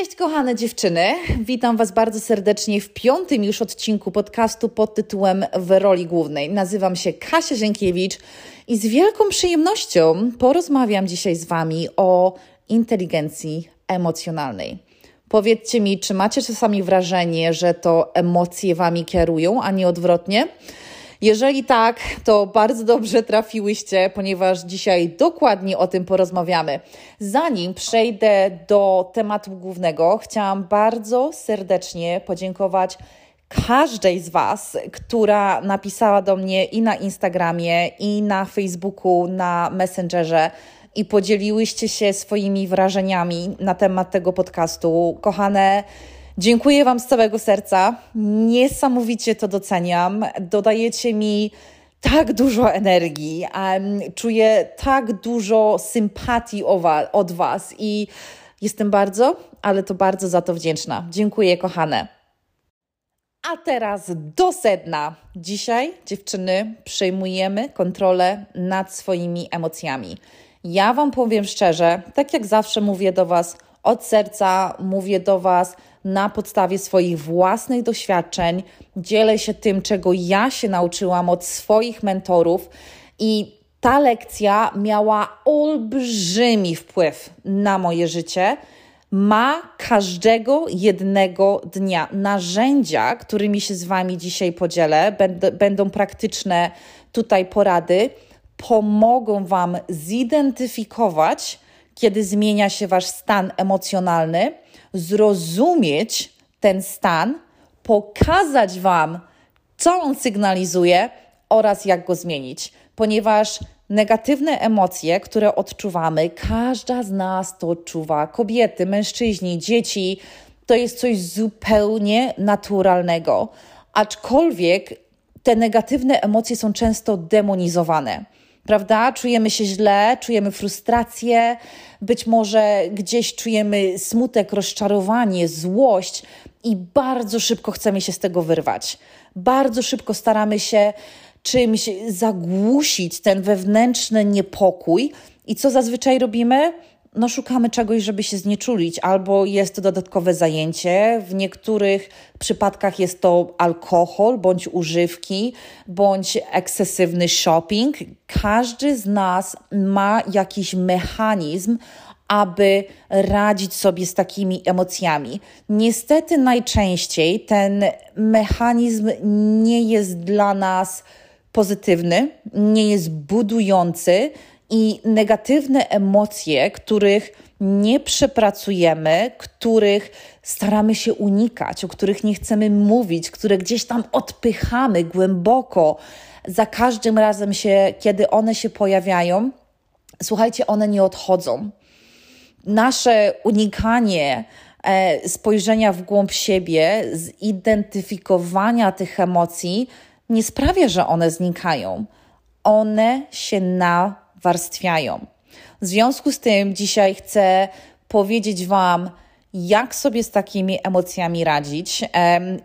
Cześć, kochane dziewczyny. Witam Was bardzo serdecznie w piątym już odcinku podcastu pod tytułem W roli głównej. Nazywam się Kasia Zienkiewicz i z wielką przyjemnością porozmawiam dzisiaj z Wami o inteligencji emocjonalnej. Powiedzcie mi, czy macie czasami wrażenie, że to emocje Wami kierują, a nie odwrotnie? Jeżeli tak, to bardzo dobrze trafiłyście, ponieważ dzisiaj dokładnie o tym porozmawiamy. Zanim przejdę do tematu głównego, chciałam bardzo serdecznie podziękować każdej z Was, która napisała do mnie i na Instagramie, i na Facebooku, na Messengerze i podzieliłyście się swoimi wrażeniami na temat tego podcastu. Kochane, Dziękuję Wam z całego serca. Niesamowicie to doceniam. Dodajecie mi tak dużo energii, czuję tak dużo sympatii od Was i jestem bardzo, ale to bardzo za to wdzięczna. Dziękuję, kochane. A teraz do sedna. Dzisiaj, dziewczyny, przejmujemy kontrolę nad swoimi emocjami. Ja Wam powiem szczerze, tak jak zawsze mówię do Was od serca, mówię do Was na podstawie swoich własnych doświadczeń, dzielę się tym, czego ja się nauczyłam od swoich mentorów i ta lekcja miała olbrzymi wpływ na moje życie. Ma każdego jednego dnia. Narzędzia, którymi się z Wami dzisiaj podzielę, będą, praktyczne tutaj porady, pomogą Wam zidentyfikować, kiedy zmienia się Wasz stan emocjonalny zrozumieć ten stan, pokazać Wam, co on sygnalizuje oraz jak go zmienić, ponieważ negatywne emocje, które odczuwamy, każda z nas to odczuwa kobiety, mężczyźni, dzieci to jest coś zupełnie naturalnego. Aczkolwiek te negatywne emocje są często demonizowane prawda? Czujemy się źle, czujemy frustrację, być może gdzieś czujemy smutek, rozczarowanie, złość i bardzo szybko chcemy się z tego wyrwać. Bardzo szybko staramy się czymś zagłusić ten wewnętrzny niepokój. I co zazwyczaj robimy? No szukamy czegoś, żeby się znieczulić, albo jest to dodatkowe zajęcie. W niektórych przypadkach jest to alkohol, bądź używki, bądź ekscesywny shopping. Każdy z nas ma jakiś mechanizm, aby radzić sobie z takimi emocjami. Niestety, najczęściej ten mechanizm nie jest dla nas pozytywny, nie jest budujący i negatywne emocje, których nie przepracujemy, których staramy się unikać, o których nie chcemy mówić, które gdzieś tam odpychamy głęboko, za każdym razem się, kiedy one się pojawiają, słuchajcie, one nie odchodzą. Nasze unikanie e, spojrzenia w głąb siebie, zidentyfikowania tych emocji nie sprawia, że one znikają. One się na warstwiają. W związku z tym dzisiaj chcę powiedzieć Wam, jak sobie z takimi emocjami radzić.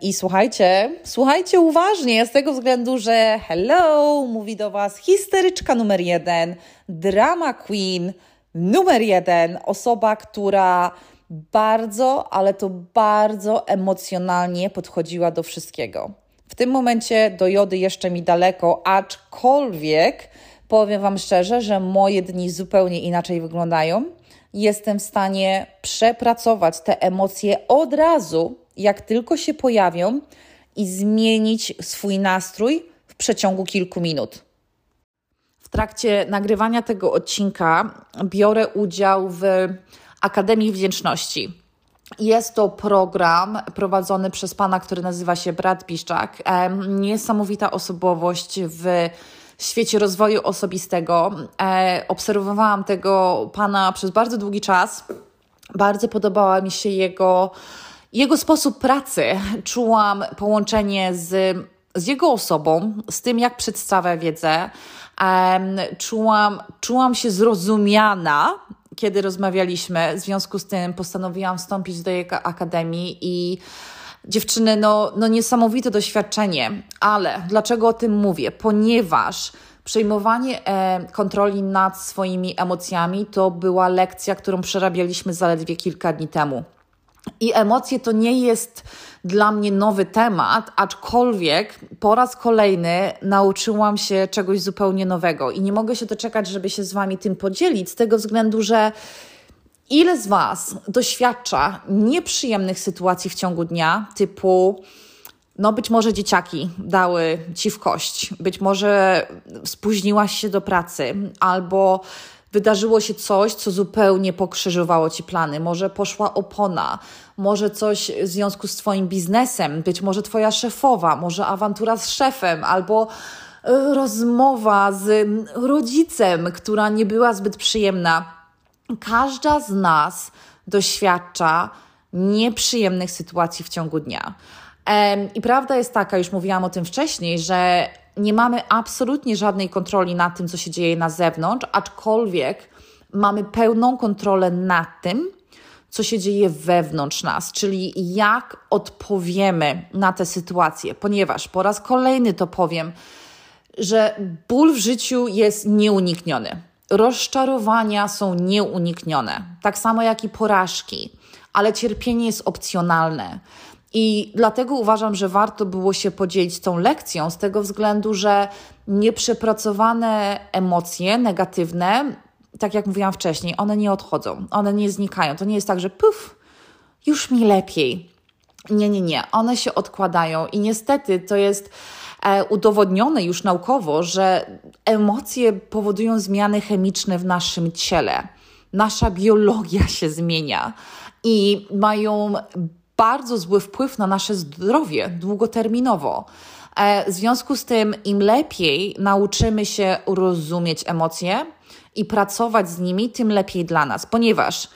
I słuchajcie, słuchajcie uważnie, z tego względu, że hello, mówi do Was histeryczka numer jeden, drama queen numer jeden, osoba, która bardzo, ale to bardzo emocjonalnie podchodziła do wszystkiego. W tym momencie do jody jeszcze mi daleko, aczkolwiek Powiem Wam szczerze, że moje dni zupełnie inaczej wyglądają. Jestem w stanie przepracować te emocje od razu, jak tylko się pojawią, i zmienić swój nastrój w przeciągu kilku minut. W trakcie nagrywania tego odcinka biorę udział w Akademii Wdzięczności. Jest to program prowadzony przez pana, który nazywa się Brad Biszczak. Niesamowita osobowość w świecie rozwoju osobistego. E, obserwowałam tego pana przez bardzo długi czas. Bardzo podobała mi się jego, jego sposób pracy. Czułam połączenie z, z jego osobą, z tym, jak przedstawia wiedzę. E, czułam, czułam się zrozumiana, kiedy rozmawialiśmy. W związku z tym postanowiłam wstąpić do jego akademii i Dziewczyny, no, no niesamowite doświadczenie, ale dlaczego o tym mówię? Ponieważ przejmowanie e, kontroli nad swoimi emocjami to była lekcja, którą przerabialiśmy zaledwie kilka dni temu. I emocje to nie jest dla mnie nowy temat, aczkolwiek po raz kolejny nauczyłam się czegoś zupełnie nowego i nie mogę się doczekać, żeby się z Wami tym podzielić, z tego względu, że ile z Was doświadcza nieprzyjemnych sytuacji w ciągu dnia, typu no być może dzieciaki dały ci w kość, być może spóźniłaś się do pracy, albo wydarzyło się coś, co zupełnie pokrzyżowało ci plany. Może poszła opona, może coś w związku z Twoim biznesem, być może Twoja szefowa, może awantura z szefem, albo e, rozmowa z rodzicem, która nie była zbyt przyjemna. Każda z nas doświadcza nieprzyjemnych sytuacji w ciągu dnia. I prawda jest taka, już mówiłam o tym wcześniej, że nie mamy absolutnie żadnej kontroli nad tym, co się dzieje na zewnątrz, aczkolwiek mamy pełną kontrolę nad tym, co się dzieje wewnątrz nas, czyli jak odpowiemy na tę sytuację, ponieważ po raz kolejny to powiem, że ból w życiu jest nieunikniony. Rozczarowania są nieuniknione, tak samo jak i porażki, ale cierpienie jest opcjonalne. I dlatego uważam, że warto było się podzielić tą lekcją, z tego względu, że nieprzepracowane emocje negatywne, tak jak mówiłam wcześniej, one nie odchodzą, one nie znikają. To nie jest tak, że puf, już mi lepiej. Nie, nie, nie. One się odkładają i niestety to jest udowodnione już naukowo, że emocje powodują zmiany chemiczne w naszym ciele. Nasza biologia się zmienia i mają bardzo zły wpływ na nasze zdrowie długoterminowo. E, w związku z tym, im lepiej nauczymy się rozumieć emocje i pracować z nimi, tym lepiej dla nas, ponieważ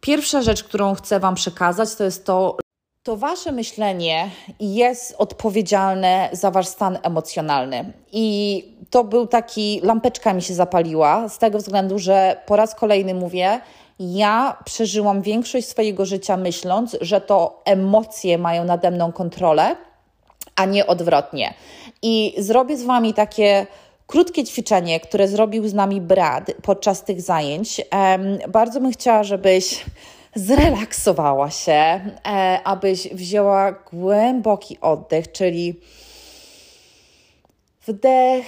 pierwsza rzecz, którą chcę Wam przekazać, to jest to, to Wasze myślenie jest odpowiedzialne za Wasz stan emocjonalny. I to był taki, lampeczka mi się zapaliła, z tego względu, że po raz kolejny mówię, ja przeżyłam większość swojego życia myśląc, że to emocje mają nade mną kontrolę, a nie odwrotnie. I zrobię z Wami takie krótkie ćwiczenie, które zrobił z nami Brad podczas tych zajęć. bardzo bym chciała, żebyś zrelaksowała się, e, abyś wzięła głęboki oddech, czyli wdech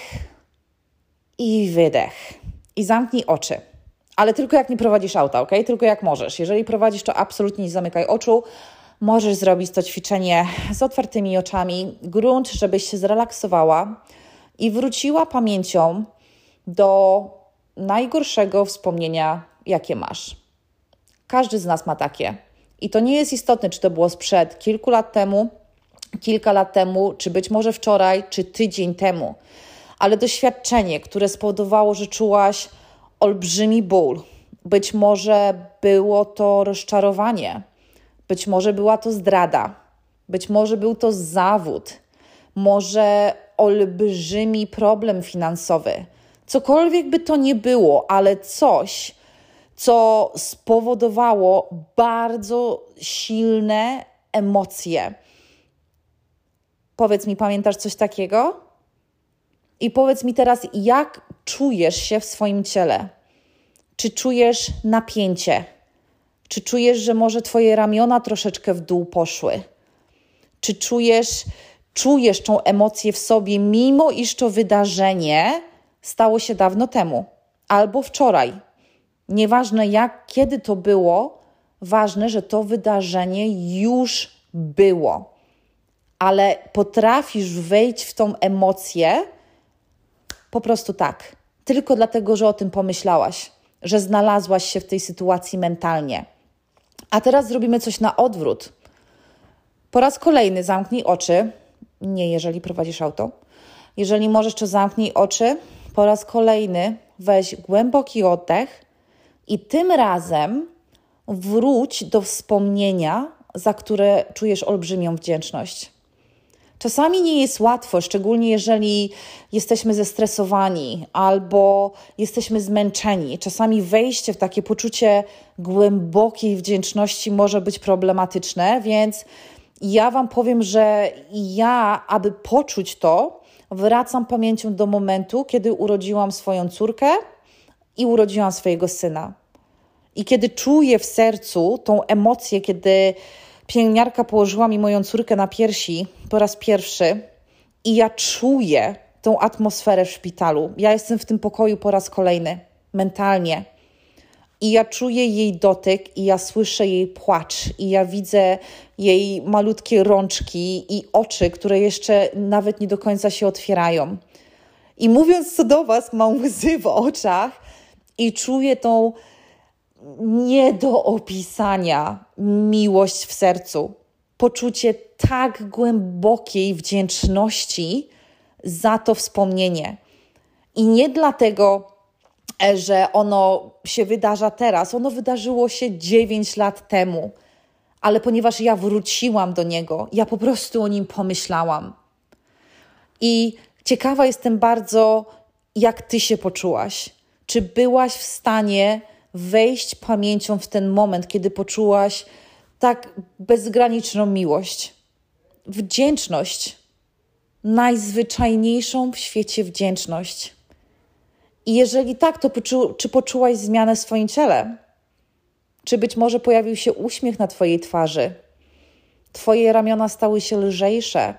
i wydech. I zamknij oczy ale tylko jak nie prowadzisz auta, ok? Tylko jak możesz. Jeżeli prowadzisz, to absolutnie nie zamykaj oczu. Możesz zrobić to ćwiczenie z otwartymi oczami. Grunt, żebyś się zrelaksowała i wróciła pamięcią do najgorszego wspomnienia, jakie masz. Każdy z nas ma takie. I to nie jest istotne, czy to było sprzed kilku lat temu, kilka lat temu, czy być może wczoraj, czy tydzień temu. Ale doświadczenie, które spowodowało, że czułaś olbrzymi ból. Być może było to rozczarowanie, być może była to zdrada, być może był to zawód, może olbrzymi problem finansowy. Cokolwiek by to nie było, ale coś, co spowodowało bardzo silne emocje. Powiedz mi, pamiętasz coś takiego? I powiedz mi teraz, jak czujesz się w swoim ciele? Czy czujesz napięcie? Czy czujesz, że może twoje ramiona troszeczkę w dół poszły? Czy czujesz, czujesz tą emocję w sobie, mimo iż to wydarzenie stało się dawno temu albo wczoraj? Nieważne jak, kiedy to było, ważne, że to wydarzenie już było, ale potrafisz wejść w tą emocję po prostu tak, tylko dlatego, że o tym pomyślałaś, że znalazłaś się w tej sytuacji mentalnie. A teraz zrobimy coś na odwrót. Po raz kolejny zamknij oczy. Nie, jeżeli prowadzisz auto. Jeżeli możesz, to zamknij oczy. Po raz kolejny weź głęboki oddech i tym razem wróć do wspomnienia, za które czujesz olbrzymią wdzięczność. Czasami nie jest łatwo, szczególnie jeżeli jesteśmy zestresowani albo jesteśmy zmęczeni. Czasami wejście w takie poczucie głębokiej wdzięczności może być problematyczne, więc ja Wam powiem, że ja, aby poczuć to, wracam pamięcią do momentu, kiedy urodziłam swoją córkę i urodziłam swojego syna. I kiedy czuję w sercu tą emocję, kiedy pielęgniarka położyła mi moją córkę na piersi po raz pierwszy i ja czuję tą atmosferę w szpitalu. Ja jestem w tym pokoju po raz kolejny, mentalnie. I ja czuję jej dotyk, i ja słyszę jej płacz, i ja widzę jej malutkie rączki i oczy, które jeszcze nawet nie do końca się otwierają. I mówiąc to do Was, mam łzy w oczach i czuję tą nie do opisania miłość w sercu, poczucie tak głębokiej wdzięczności za to wspomnienie. I nie dlatego, e, że ono się wydarza teraz, ono wydarzyło się 9 lat temu, ale ponieważ ja wróciłam do niego, ja po prostu o nim pomyślałam. I ciekawa jestem bardzo, jak ty się poczułaś. Czy byłaś w stanie wejść pamięcią w ten moment, kiedy poczułaś tak bezgraniczną miłość, wdzięczność, najzwyczajniejszą w świecie wdzięczność. I jeżeli tak, to poczu czy poczułaś zmianę w swoim ciele? Czy być może pojawił się uśmiech na Twojej twarzy? Twoje ramiona stały się lżejsze.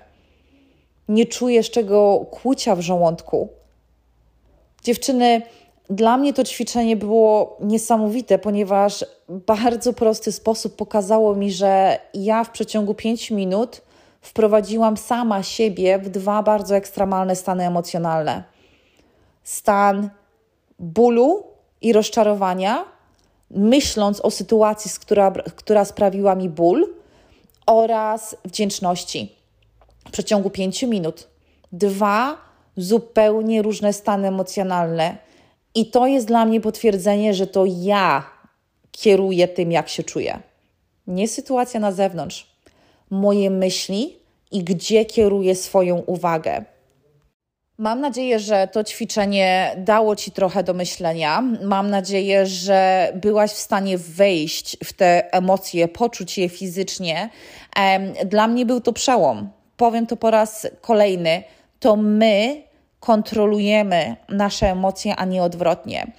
Nie czujesz czego kłucia w żołądku. Dziewczyny, dla mnie to ćwiczenie było niesamowite, ponieważ bardzo prosty sposób pokazało mi, że ja w przeciągu 5 minut wprowadziłam sama siebie w dwa bardzo ekstremalne stany emocjonalne: stan bólu i rozczarowania, myśląc o sytuacji, która, która sprawiła mi ból, oraz wdzięczności w przeciągu 5 minut. Dwa zupełnie różne stany emocjonalne i to jest dla mnie potwierdzenie, że to ja kieruję tym, jak się czuję. Nie sytuacja na zewnątrz. Moje myśli i gdzie kieruję swoją uwagę. Mam nadzieję, że to ćwiczenie dało Ci trochę do myślenia. Mam nadzieję, że byłaś w stanie wejść w te emocje, poczuć je fizycznie. Dla mnie był to przełom. Powiem to po raz kolejny. To my kontrolujemy nasze emocje, a nie odwrotnie.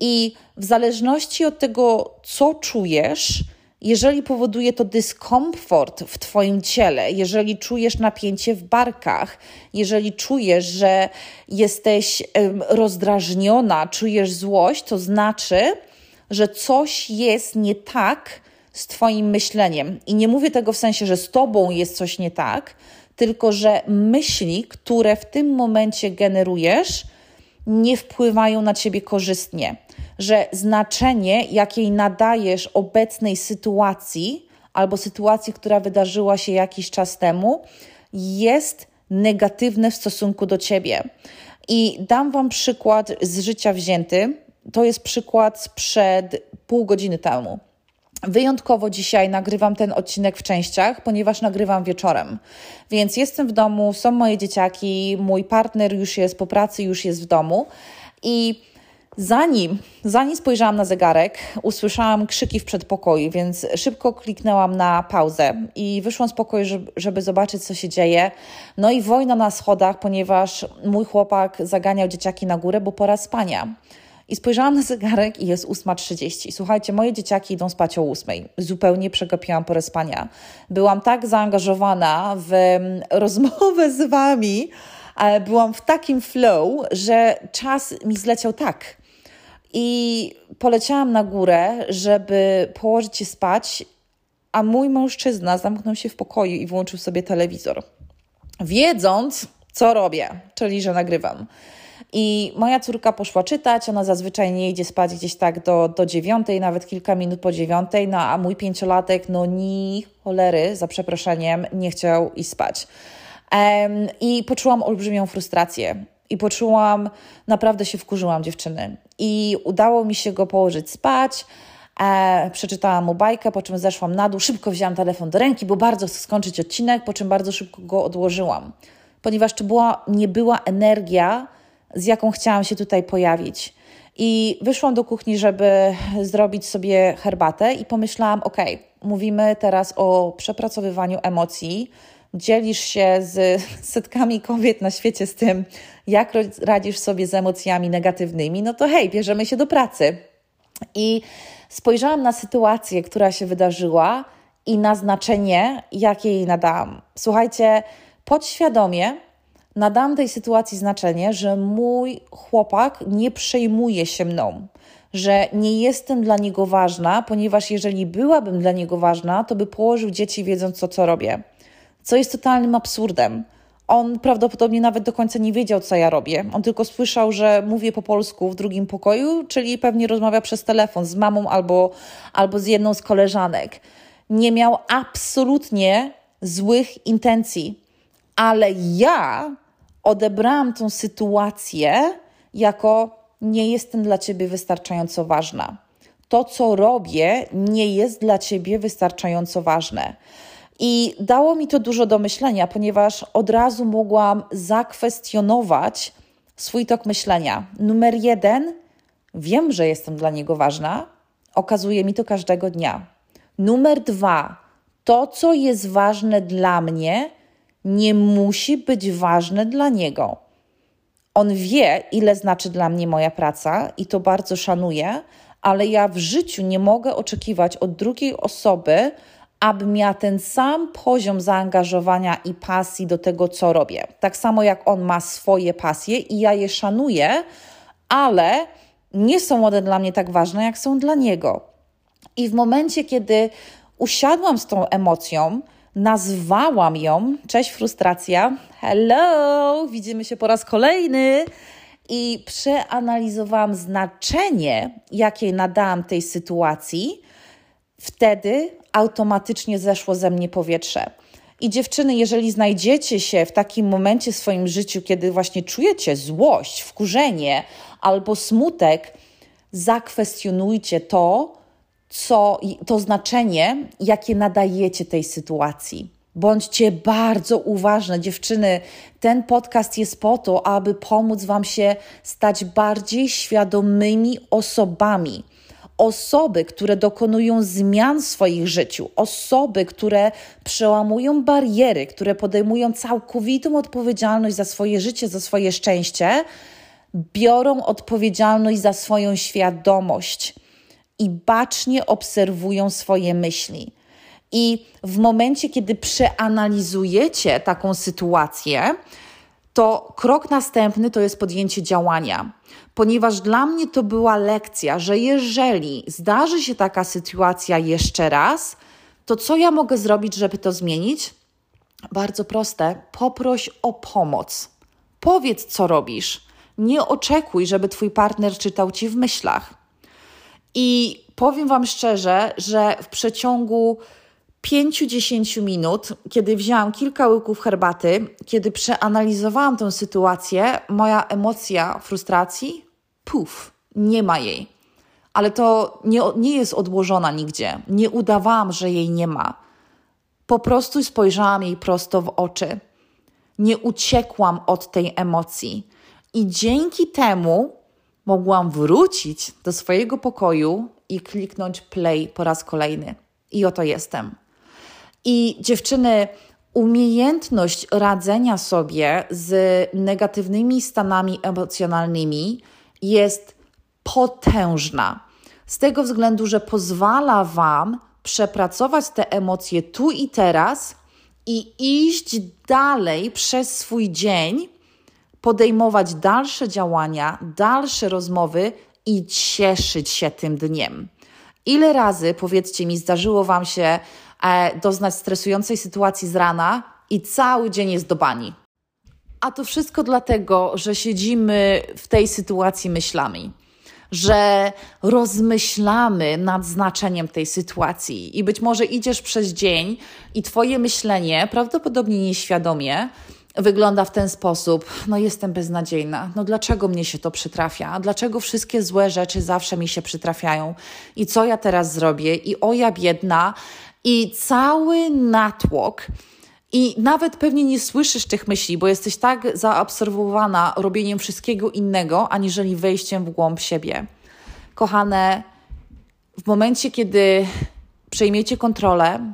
I w zależności od tego, co czujesz, jeżeli powoduje to dyskomfort w Twoim ciele, jeżeli czujesz napięcie w barkach, jeżeli czujesz, że jesteś rozdrażniona, czujesz złość, to znaczy, że coś jest nie tak z Twoim myśleniem. I nie mówię tego w sensie, że z Tobą jest coś nie tak, tylko że myśli, które w tym momencie generujesz, nie wpływają na ciebie korzystnie, że znaczenie, jakiej nadajesz obecnej sytuacji albo sytuacji, która wydarzyła się jakiś czas temu, jest negatywne w stosunku do ciebie. I dam Wam przykład z życia wzięty. To jest przykład sprzed pół godziny temu. Wyjątkowo dzisiaj nagrywam ten odcinek w częściach, ponieważ nagrywam wieczorem. Więc jestem w domu, są moje dzieciaki, mój partner już jest po pracy, już jest w domu. I zanim, zanim spojrzałam na zegarek, usłyszałam krzyki w przedpokoju, więc szybko kliknęłam na pauzę i wyszłam z pokoju, żeby, żeby zobaczyć, co się dzieje. No i wojna na schodach, ponieważ mój chłopak zaganiał dzieciaki na górę, bo pora spania. I spojrzałam na zegarek i jest 8.30. Słuchajcie, moje dzieciaki idą spać o 8. Zupełnie przegapiłam porę spania. Byłam tak zaangażowana w mm, rozmowę z Wami, byłam w takim flow, że czas mi zleciał tak. I poleciałam na górę, żeby położyć się spać, a mój mężczyzna zamknął się w pokoju i włączył sobie telewizor. Wiedząc, co robię, czyli że nagrywam. I moja córka poszła czytać, ona zazwyczaj nie idzie spać gdzieś tak do, do dziewiątej, nawet kilka minut po dziewiątej, no a mój pięciolatek, no ni cholery, za przeproszeniem, nie chciał iść spać. Um, I poczułam olbrzymią frustrację. I poczułam, naprawdę się wkurzyłam dziewczyny. I udało mi się go położyć spać. E, przeczytałam mu bajkę, po czym zeszłam na dół, szybko wzięłam telefon do ręki, bo bardzo chcę skończyć odcinek, po czym bardzo szybko go odłożyłam. Ponieważ to była, nie była energia, z jaką chciałam się tutaj pojawić. I wyszłam do kuchni, żeby zrobić sobie herbatę, i pomyślałam: OK, mówimy teraz o przepracowywaniu emocji. Dzielisz się z setkami kobiet na świecie z tym, jak radzisz sobie z emocjami negatywnymi, no to hej, bierzemy się do pracy. I spojrzałam na sytuację, która się wydarzyła i na znaczenie, jakie jej nadałam. Słuchajcie, podświadomie nadałam tej sytuacji znaczenie, że mój chłopak nie przejmuje się mną, że nie jestem dla niego ważna, ponieważ jeżeli byłabym dla niego ważna, to by położył dzieci wiedząc co, co robię. Co jest totalnym absurdem. On prawdopodobnie nawet do końca nie wiedział, co ja robię. On tylko słyszał, że mówię po polsku w drugim pokoju, czyli pewnie rozmawia przez telefon z mamą albo, albo z jedną z koleżanek. Nie miał absolutnie złych intencji, ale ja odebrałam tą sytuację jako nie jestem dla ciebie wystarczająco ważna. To, co robię, nie jest dla ciebie wystarczająco ważne. I dało mi to dużo do myślenia, ponieważ od razu mogłam zakwestionować swój tok myślenia. Numer jeden, wiem, że jestem dla niego ważna, okazuje mi to każdego dnia. Numer dwa, to, co jest ważne dla mnie, nie musi być ważne dla niego. On wie, ile znaczy dla mnie moja praca i to bardzo szanuję, ale ja w życiu nie mogę oczekiwać od drugiej osoby, aby miała ten sam poziom zaangażowania i pasji do tego, co robię. Tak samo jak on ma swoje pasje i ja je szanuję, ale nie są one dla mnie tak ważne, jak są dla niego. I w momencie, kiedy usiadłam z tą emocją, nazwałam ją, cześć frustracja, hello, widzimy się po raz kolejny. I przeanalizowałam znaczenie, jakie nadałam tej sytuacji, wtedy automatycznie zeszło ze mnie powietrze. I dziewczyny, jeżeli znajdziecie się w takim momencie w swoim życiu, kiedy właśnie czujecie złość, wkurzenie albo smutek, zakwestionujcie to, co, to znaczenie, jakie nadajecie tej sytuacji. Bądźcie bardzo uważne, dziewczyny. Ten podcast jest po to, aby pomóc Wam się stać bardziej świadomymi osobami osoby, które dokonują zmian w swoich życiu, osoby, które przełamują bariery, które podejmują całkowitą odpowiedzialność za swoje życie, za swoje szczęście, biorą odpowiedzialność za swoją świadomość i bacznie obserwują swoje myśli. I w momencie, kiedy przeanalizujecie taką sytuację, to krok następny to jest podjęcie działania, ponieważ dla mnie to była lekcja, że jeżeli zdarzy się taka sytuacja jeszcze raz, to co ja mogę zrobić, żeby to zmienić? Bardzo proste, poproś o pomoc. Powiedz, co robisz. Nie oczekuj, żeby twój partner czytał ci w myślach. I powiem Wam szczerze, że w przeciągu 5-10 minut, kiedy wzięłam kilka łyków herbaty, kiedy przeanalizowałam tę sytuację, moja emocja frustracji, puf, nie ma jej. Ale to nie, nie jest odłożona nigdzie. Nie udawałam, że jej nie ma. Po prostu spojrzałam jej prosto w oczy. Nie uciekłam od tej emocji. I dzięki temu mogłam wrócić do swojego pokoju i kliknąć play po raz kolejny. I oto jestem. I dziewczyny, umiejętność radzenia sobie z negatywnymi stanami emocjonalnymi jest potężna. Z tego względu, że pozwala Wam przepracować te emocje tu i teraz i iść dalej przez swój dzień, podejmować dalsze działania, dalsze rozmowy i cieszyć się tym dniem. Ile razy, powiedzcie mi, zdarzyło Wam się e, doznać stresującej sytuacji z rana i cały dzień jest do bani? A to wszystko dlatego, że siedzimy w tej sytuacji myślami, że rozmyślamy nad znaczeniem tej sytuacji i być może idziesz przez dzień i Twoje myślenie, prawdopodobnie nieświadomie, wygląda w ten sposób: No, jestem beznadziejna. No, dlaczego mnie się to przytrafia? Dlaczego wszystkie złe rzeczy zawsze mi się przytrafiają? I co ja teraz zrobię? I o ja biedna. I cały natłok. I nawet pewnie nie słyszysz tych myśli, bo jesteś tak zaabsorbowana robieniem wszystkiego innego, aniżeli wejściem w głąb siebie. Kochane, w momencie, kiedy przejmiecie kontrolę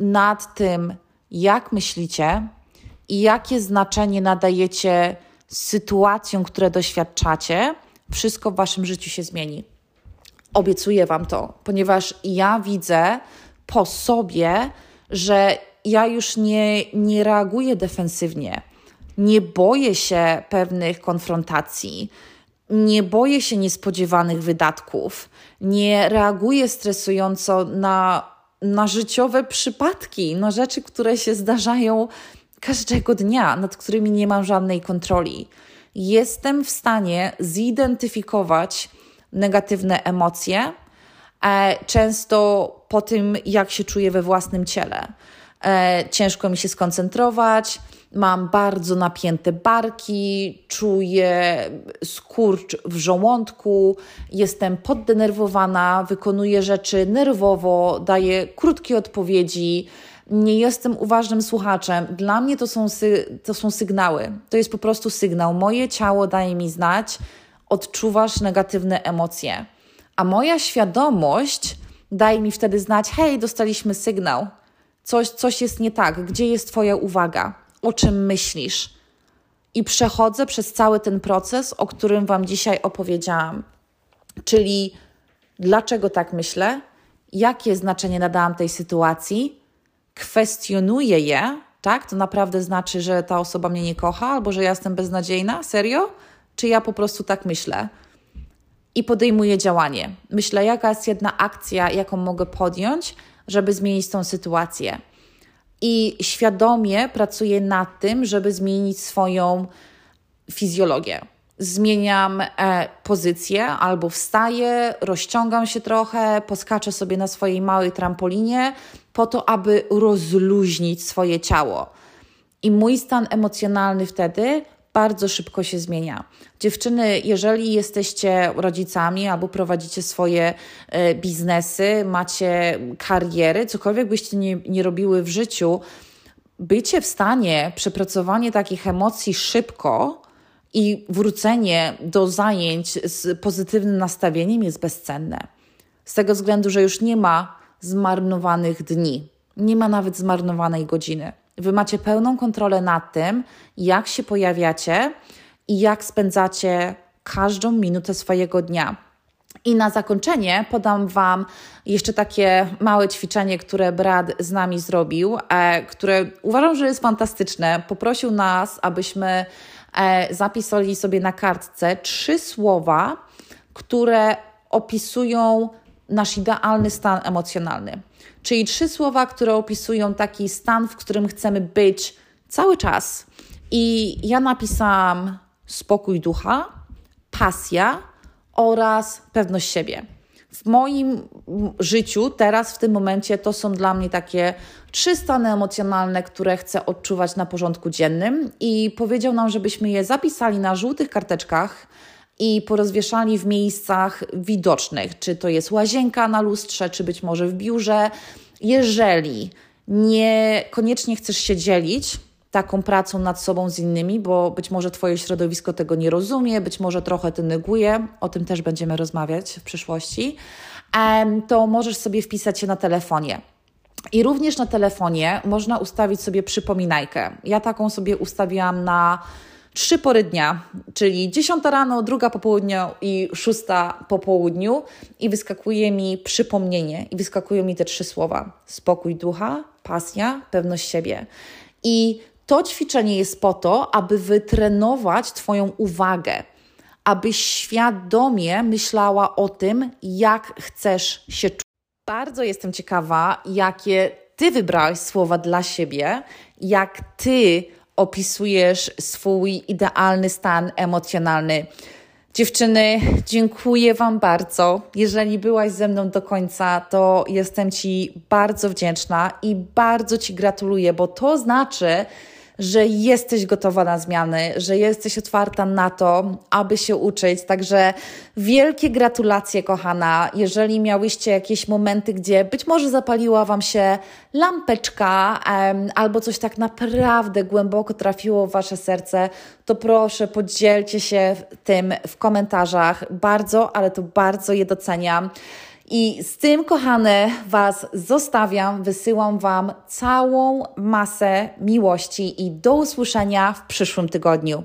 nad tym, jak myślicie, i jakie znaczenie nadajecie sytuacjom, które doświadczacie, wszystko w waszym życiu się zmieni. Obiecuję Wam to, ponieważ ja widzę po sobie, że ja już nie, nie reaguję defensywnie. Nie boję się pewnych konfrontacji, nie boję się niespodziewanych wydatków, nie reaguję stresująco na, na życiowe przypadki, na rzeczy, które się zdarzają każdego dnia, nad którymi nie mam żadnej kontroli. Jestem w stanie zidentyfikować negatywne emocje, e, często po tym, jak się czuję we własnym ciele. E, ciężko mi się skoncentrować, mam bardzo napięte barki, czuję skurcz w żołądku, jestem poddenerwowana, wykonuję rzeczy nerwowo, daję krótkie odpowiedzi, nie jestem uważnym słuchaczem. Dla mnie to są, to są sygnały. To jest po prostu sygnał. Moje ciało daje mi znać, odczuwasz negatywne emocje. A moja świadomość daje mi wtedy znać: hej, dostaliśmy sygnał. Coś, coś jest nie tak. Gdzie jest Twoja uwaga? O czym myślisz? I przechodzę przez cały ten proces, o którym Wam dzisiaj opowiedziałam. Czyli dlaczego tak myślę, jakie znaczenie nadałam tej sytuacji, kwestionuję je, tak? To naprawdę znaczy, że ta osoba mnie nie kocha albo że ja jestem beznadziejna? Serio? Czy ja po prostu tak myślę? I podejmuję działanie. Myślę, jaka jest jedna akcja, jaką mogę podjąć, żeby zmienić tą sytuację. I świadomie pracuję nad tym, żeby zmienić swoją fizjologię. Zmieniam e, pozycję albo wstaję, rozciągam się trochę, poskaczę sobie na swojej małej trampolinie, po to, aby rozluźnić swoje ciało. I mój stan emocjonalny wtedy bardzo szybko się zmienia. Dziewczyny, jeżeli jesteście rodzicami albo prowadzicie swoje e, biznesy, macie kariery, cokolwiek byście nie, nie robiły w życiu, bycie w stanie, przepracowanie takich emocji szybko i wrócenie do zajęć z pozytywnym nastawieniem jest bezcenne. Z tego względu, że już nie ma zmarnowanych dni, nie ma nawet zmarnowanej godziny. Wy macie pełną kontrolę nad tym, jak się pojawiacie i jak spędzacie każdą minutę swojego dnia. I na zakończenie podam Wam jeszcze takie małe ćwiczenie, które Brad z nami zrobił, e, które uważam, że jest fantastyczne. Poprosił nas, abyśmy zapisali sobie na kartce trzy słowa, które opisują nasz idealny stan emocjonalny. Czyli trzy słowa, które opisują taki stan, w którym chcemy być cały czas. I ja napisałam spokój ducha, pasja oraz pewność siebie. W moim życiu, teraz, w tym momencie, to są dla mnie takie trzy stany emocjonalne, które chcę odczuwać na porządku dziennym. I powiedział nam, żebyśmy je zapisali na żółtych karteczkach i porozwieszali w miejscach widocznych, czy to jest łazienka na lustrze, czy być może w biurze. Jeżeli niekoniecznie chcesz się dzielić taką pracą nad sobą z innymi, bo być może Twoje środowisko tego nie rozumie, być może trochę to neguje, o tym też będziemy rozmawiać w przyszłości, to możesz sobie wpisać się na telefonie. I również na telefonie można ustawić sobie przypominajkę. Ja taką sobie ustawiłam na trzy pory dnia, czyli 10 rano, druga po południu i szósta po południu i wyskakuje mi przypomnienie i wyskakują mi te trzy słowa: spokój ducha, pasja, pewność siebie. I to ćwiczenie jest po to, aby wytrenować Twoją uwagę, abyś świadomie myślała o tym, jak chcesz się czuć. Bardzo jestem ciekawa, jakie Ty wybrałeś słowa dla siebie, jak Ty opisujesz swój idealny stan emocjonalny. Dziewczyny, dziękuję Wam bardzo. Jeżeli byłaś ze mną do końca, to jestem Ci bardzo wdzięczna i bardzo Ci gratuluję, bo to znaczy, że jesteś gotowa na zmiany, że jesteś otwarta na to, aby się uczyć. Także wielkie gratulacje, kochana. Jeżeli miałyście jakieś momenty, gdzie być może zapaliła Wam się lampeczka albo coś tak naprawdę głęboko trafiło w Wasze serce, to proszę podzielcie się tym w komentarzach. Bardzo, ale to bardzo je doceniam. I z tym, kochane, Was zostawiam. Wysyłam Wam całą masę miłości i do usłyszenia w przyszłym tygodniu.